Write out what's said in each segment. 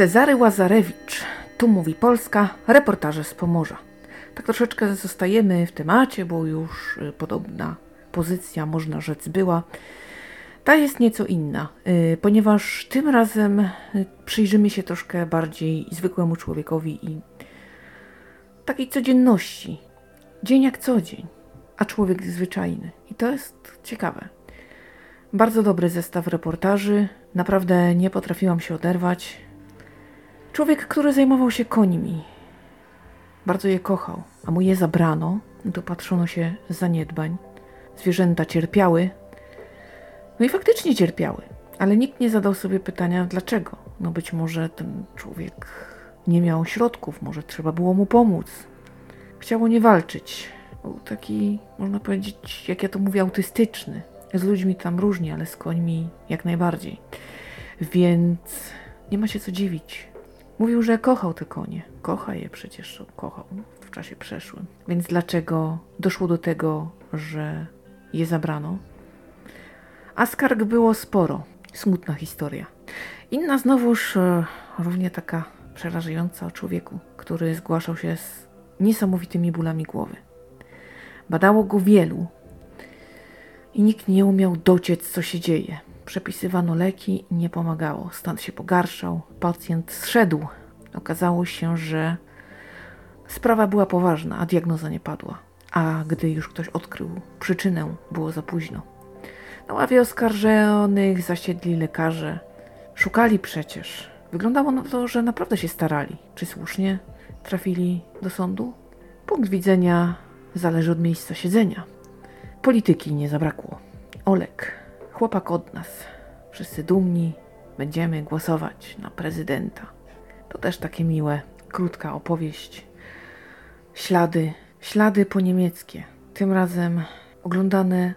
Cezary Łazarewicz. Tu mówi Polska, reportaże z Pomorza. Tak troszeczkę zostajemy w temacie, bo już y, podobna pozycja, można rzec, była. Ta jest nieco inna, y, ponieważ tym razem y, przyjrzymy się troszkę bardziej zwykłemu człowiekowi i takiej codzienności. Dzień jak co dzień, a człowiek zwyczajny. I to jest ciekawe. Bardzo dobry zestaw reportaży. Naprawdę nie potrafiłam się oderwać. Człowiek, który zajmował się końmi. Bardzo je kochał, a mu je zabrano. Dopatrzono się zaniedbań. Zwierzęta cierpiały. No i faktycznie cierpiały, ale nikt nie zadał sobie pytania dlaczego. No być może ten człowiek nie miał środków, może trzeba było mu pomóc. Chciało nie walczyć. Był taki, można powiedzieć, jak ja to mówię, autystyczny. Z ludźmi tam różnie, ale z końmi jak najbardziej. Więc nie ma się co dziwić. Mówił, że kochał te konie. Kocha je przecież, kochał w czasie przeszłym. Więc dlaczego doszło do tego, że je zabrano? A skarg było sporo. Smutna historia. Inna znowuż e, równie taka przerażająca o człowieku, który zgłaszał się z niesamowitymi bólami głowy. Badało go wielu i nikt nie umiał dociec, co się dzieje. Przepisywano leki nie pomagało. Stan się pogarszał, pacjent zszedł. Okazało się, że sprawa była poważna, a diagnoza nie padła. A gdy już ktoś odkrył przyczynę, było za późno. Na ławie oskarżonych zasiedli lekarze. Szukali przecież. Wyglądało na to, że naprawdę się starali. Czy słusznie trafili do sądu? Punkt widzenia zależy od miejsca siedzenia. Polityki nie zabrakło. Olek, chłopak od nas. Wszyscy dumni. Będziemy głosować na prezydenta. To też takie miłe, krótka opowieść. Ślady, ślady po niemieckie. Tym razem oglądane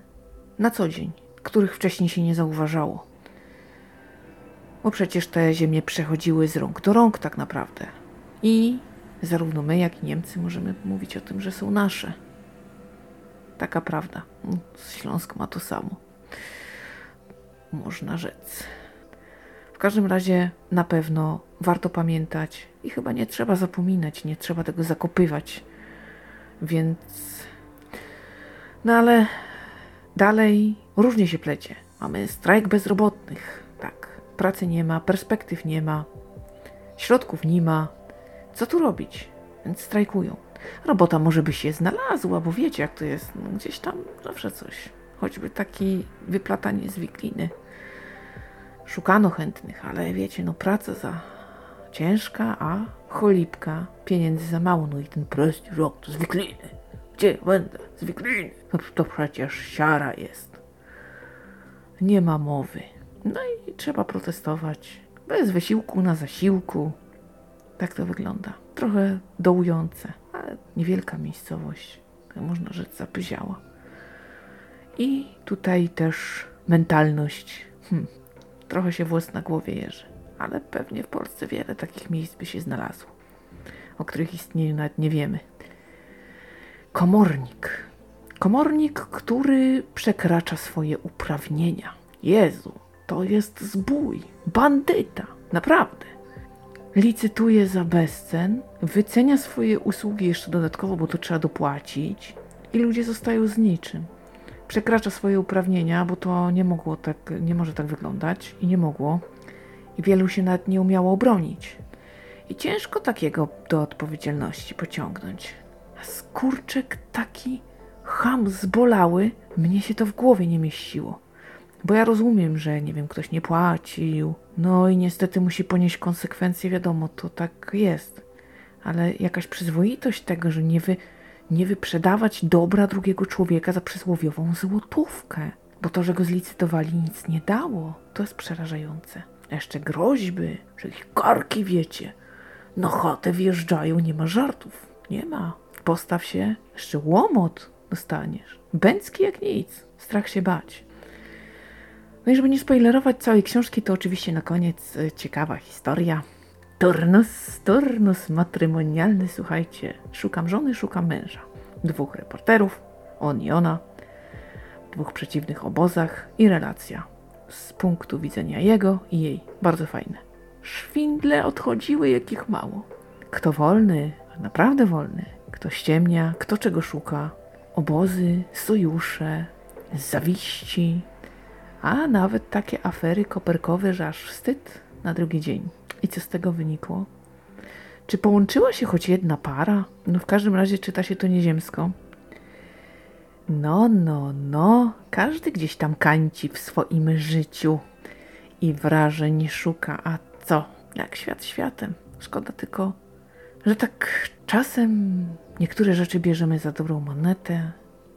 na co dzień, których wcześniej się nie zauważało. Bo przecież te ziemie przechodziły z rąk do rąk tak naprawdę. I zarówno my, jak i Niemcy możemy mówić o tym, że są nasze. Taka prawda. Śląsk ma to samo. Można rzec. W każdym razie na pewno warto pamiętać i chyba nie trzeba zapominać, nie trzeba tego zakopywać. Więc. No ale dalej różnie się plecie. Mamy strajk bezrobotnych. Tak. Pracy nie ma, perspektyw nie ma, środków nie ma. Co tu robić? Więc strajkują. Robota może by się znalazła, bo wiecie jak to jest. No, gdzieś tam zawsze coś. Choćby taki wyplatanie z wikliny. Szukano chętnych, ale wiecie, no praca za ciężka, a cholipka, pieniędzy za mało. No i ten prosty rok to z wikliny. Gdzie będę? Z wikliny. No to przecież siara jest. Nie ma mowy. No i trzeba protestować. Bez wysiłku na zasiłku. Tak to wygląda. Trochę dołujące, ale niewielka miejscowość. Można rzec zapyziała. I tutaj też mentalność. Hm, trochę się włos na głowie jeży. Ale pewnie w Polsce wiele takich miejsc by się znalazło, o których istnieniu nawet nie wiemy. Komornik. Komornik, który przekracza swoje uprawnienia. Jezu, to jest zbój, bandyta, naprawdę. Licytuje za bezcen, wycenia swoje usługi jeszcze dodatkowo, bo to trzeba dopłacić i ludzie zostają z niczym. Przekracza swoje uprawnienia, bo to nie mogło tak, nie może tak wyglądać i nie mogło. I wielu się nawet nie umiało obronić. I ciężko takiego do odpowiedzialności pociągnąć. A skurczek taki ham zbolały, mnie się to w głowie nie mieściło. Bo ja rozumiem, że nie wiem, ktoś nie płacił, no i niestety musi ponieść konsekwencje, wiadomo, to tak jest. Ale jakaś przyzwoitość tego, że nie, wy, nie wyprzedawać dobra drugiego człowieka za przysłowiową złotówkę. Bo to, że go zlicytowali, nic nie dało. To jest przerażające. A jeszcze groźby, że ich karki wiecie. Na chatę wjeżdżają, nie ma żartów. Nie ma. Postaw się, jeszcze łomot dostaniesz. Bęcki jak nic. Strach się bać. No i żeby nie spoilerować całej książki, to oczywiście na koniec e, ciekawa historia. Turnus, turnus matrymonialny, słuchajcie. Szukam żony, szukam męża. Dwóch reporterów, on i ona, w dwóch przeciwnych obozach i relacja z punktu widzenia jego i jej. Bardzo fajne. szwindle odchodziły, jakich mało. Kto wolny, naprawdę wolny, kto ściemnia, kto czego szuka, obozy, sojusze, zawiści, a nawet takie afery koperkowe, że aż wstyd na drugi dzień. I co z tego wynikło? Czy połączyła się choć jedna para? No w każdym razie czyta się to nieziemsko. No, no, no, każdy gdzieś tam kańci w swoim życiu i wrażeń szuka. A co? Jak świat światem. Szkoda tylko, że tak czasem niektóre rzeczy bierzemy za dobrą monetę,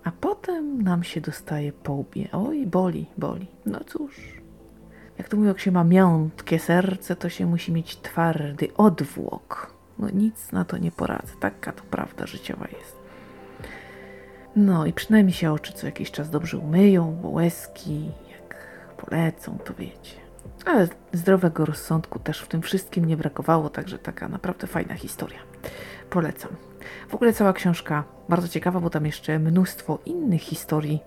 a potem nam się dostaje po łbie. Oj, boli, boli. No cóż, jak to mówią, jak się ma miątkie serce, to się musi mieć twardy odwłok. No nic na to nie poradzę. Taka to prawda życiowa jest. No i przynajmniej się oczy co jakiś czas dobrze umyją, bo łezki jak polecą, to wiecie. Ale zdrowego rozsądku też w tym wszystkim nie brakowało, także taka naprawdę fajna historia. Polecam. W ogóle cała książka bardzo ciekawa, bo tam jeszcze mnóstwo innych historii.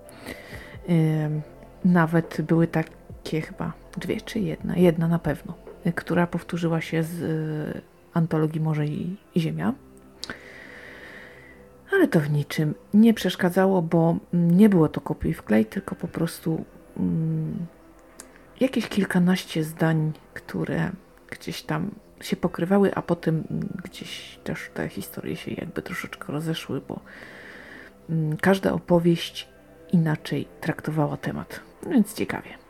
Yy, nawet były takie chyba dwie czy jedna, jedna na pewno, yy, która powtórzyła się z yy, antologii Morze i, Ziemia. Ale to w niczym nie przeszkadzało, bo nie było to kopiuj wklej, tylko po prostu mm, jakieś kilkanaście zdań, które gdzieś tam się pokrywały, a potem gdzieś też te historie się jakby troszeczkę rozeszły, bo mm, każda opowieść inaczej traktowała temat, więc ciekawie.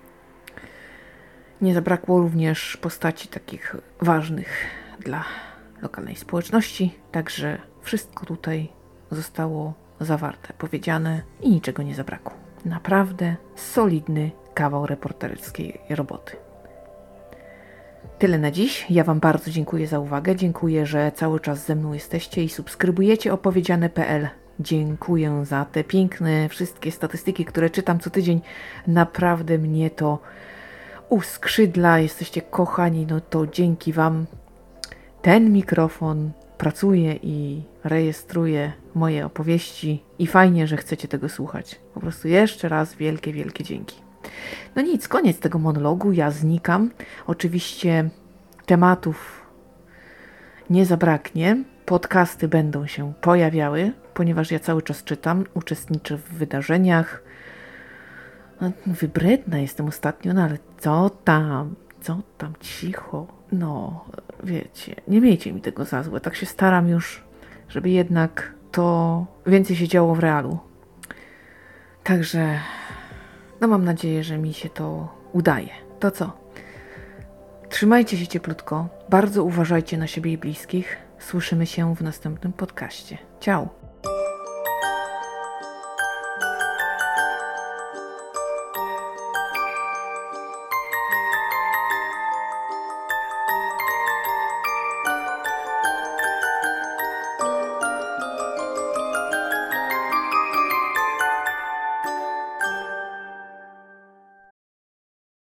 Nie zabrakło również postaci takich ważnych dla lokalnej społeczności, także wszystko tutaj zostało zawarte, powiedziane i niczego nie zabrakło. Naprawdę solidny kawał reporterskiej roboty. Tyle na dziś. Ja Wam bardzo dziękuję za uwagę. Dziękuję, że cały czas ze mną jesteście i subskrybujecie opowiedziane.pl. Dziękuję za te piękne wszystkie statystyki, które czytam co tydzień. Naprawdę mnie to uskrzydla. Jesteście kochani, no to dzięki Wam ten mikrofon pracuje i rejestruje moje opowieści i fajnie, że chcecie tego słuchać. Po prostu jeszcze raz wielkie, wielkie dzięki. No nic, koniec tego monologu. Ja znikam. Oczywiście tematów nie zabraknie. Podcasty będą się pojawiały, ponieważ ja cały czas czytam, uczestniczę w wydarzeniach. No, wybredna jestem ostatnio, no ale co tam? Co tam? Cicho. No, wiecie, nie miejcie mi tego za złe. Tak się staram już, żeby jednak to więcej się działo w realu. Także no mam nadzieję, że mi się to udaje. To co? Trzymajcie się cieplutko, bardzo uważajcie na siebie i bliskich. Słyszymy się w następnym podcaście. Ciao!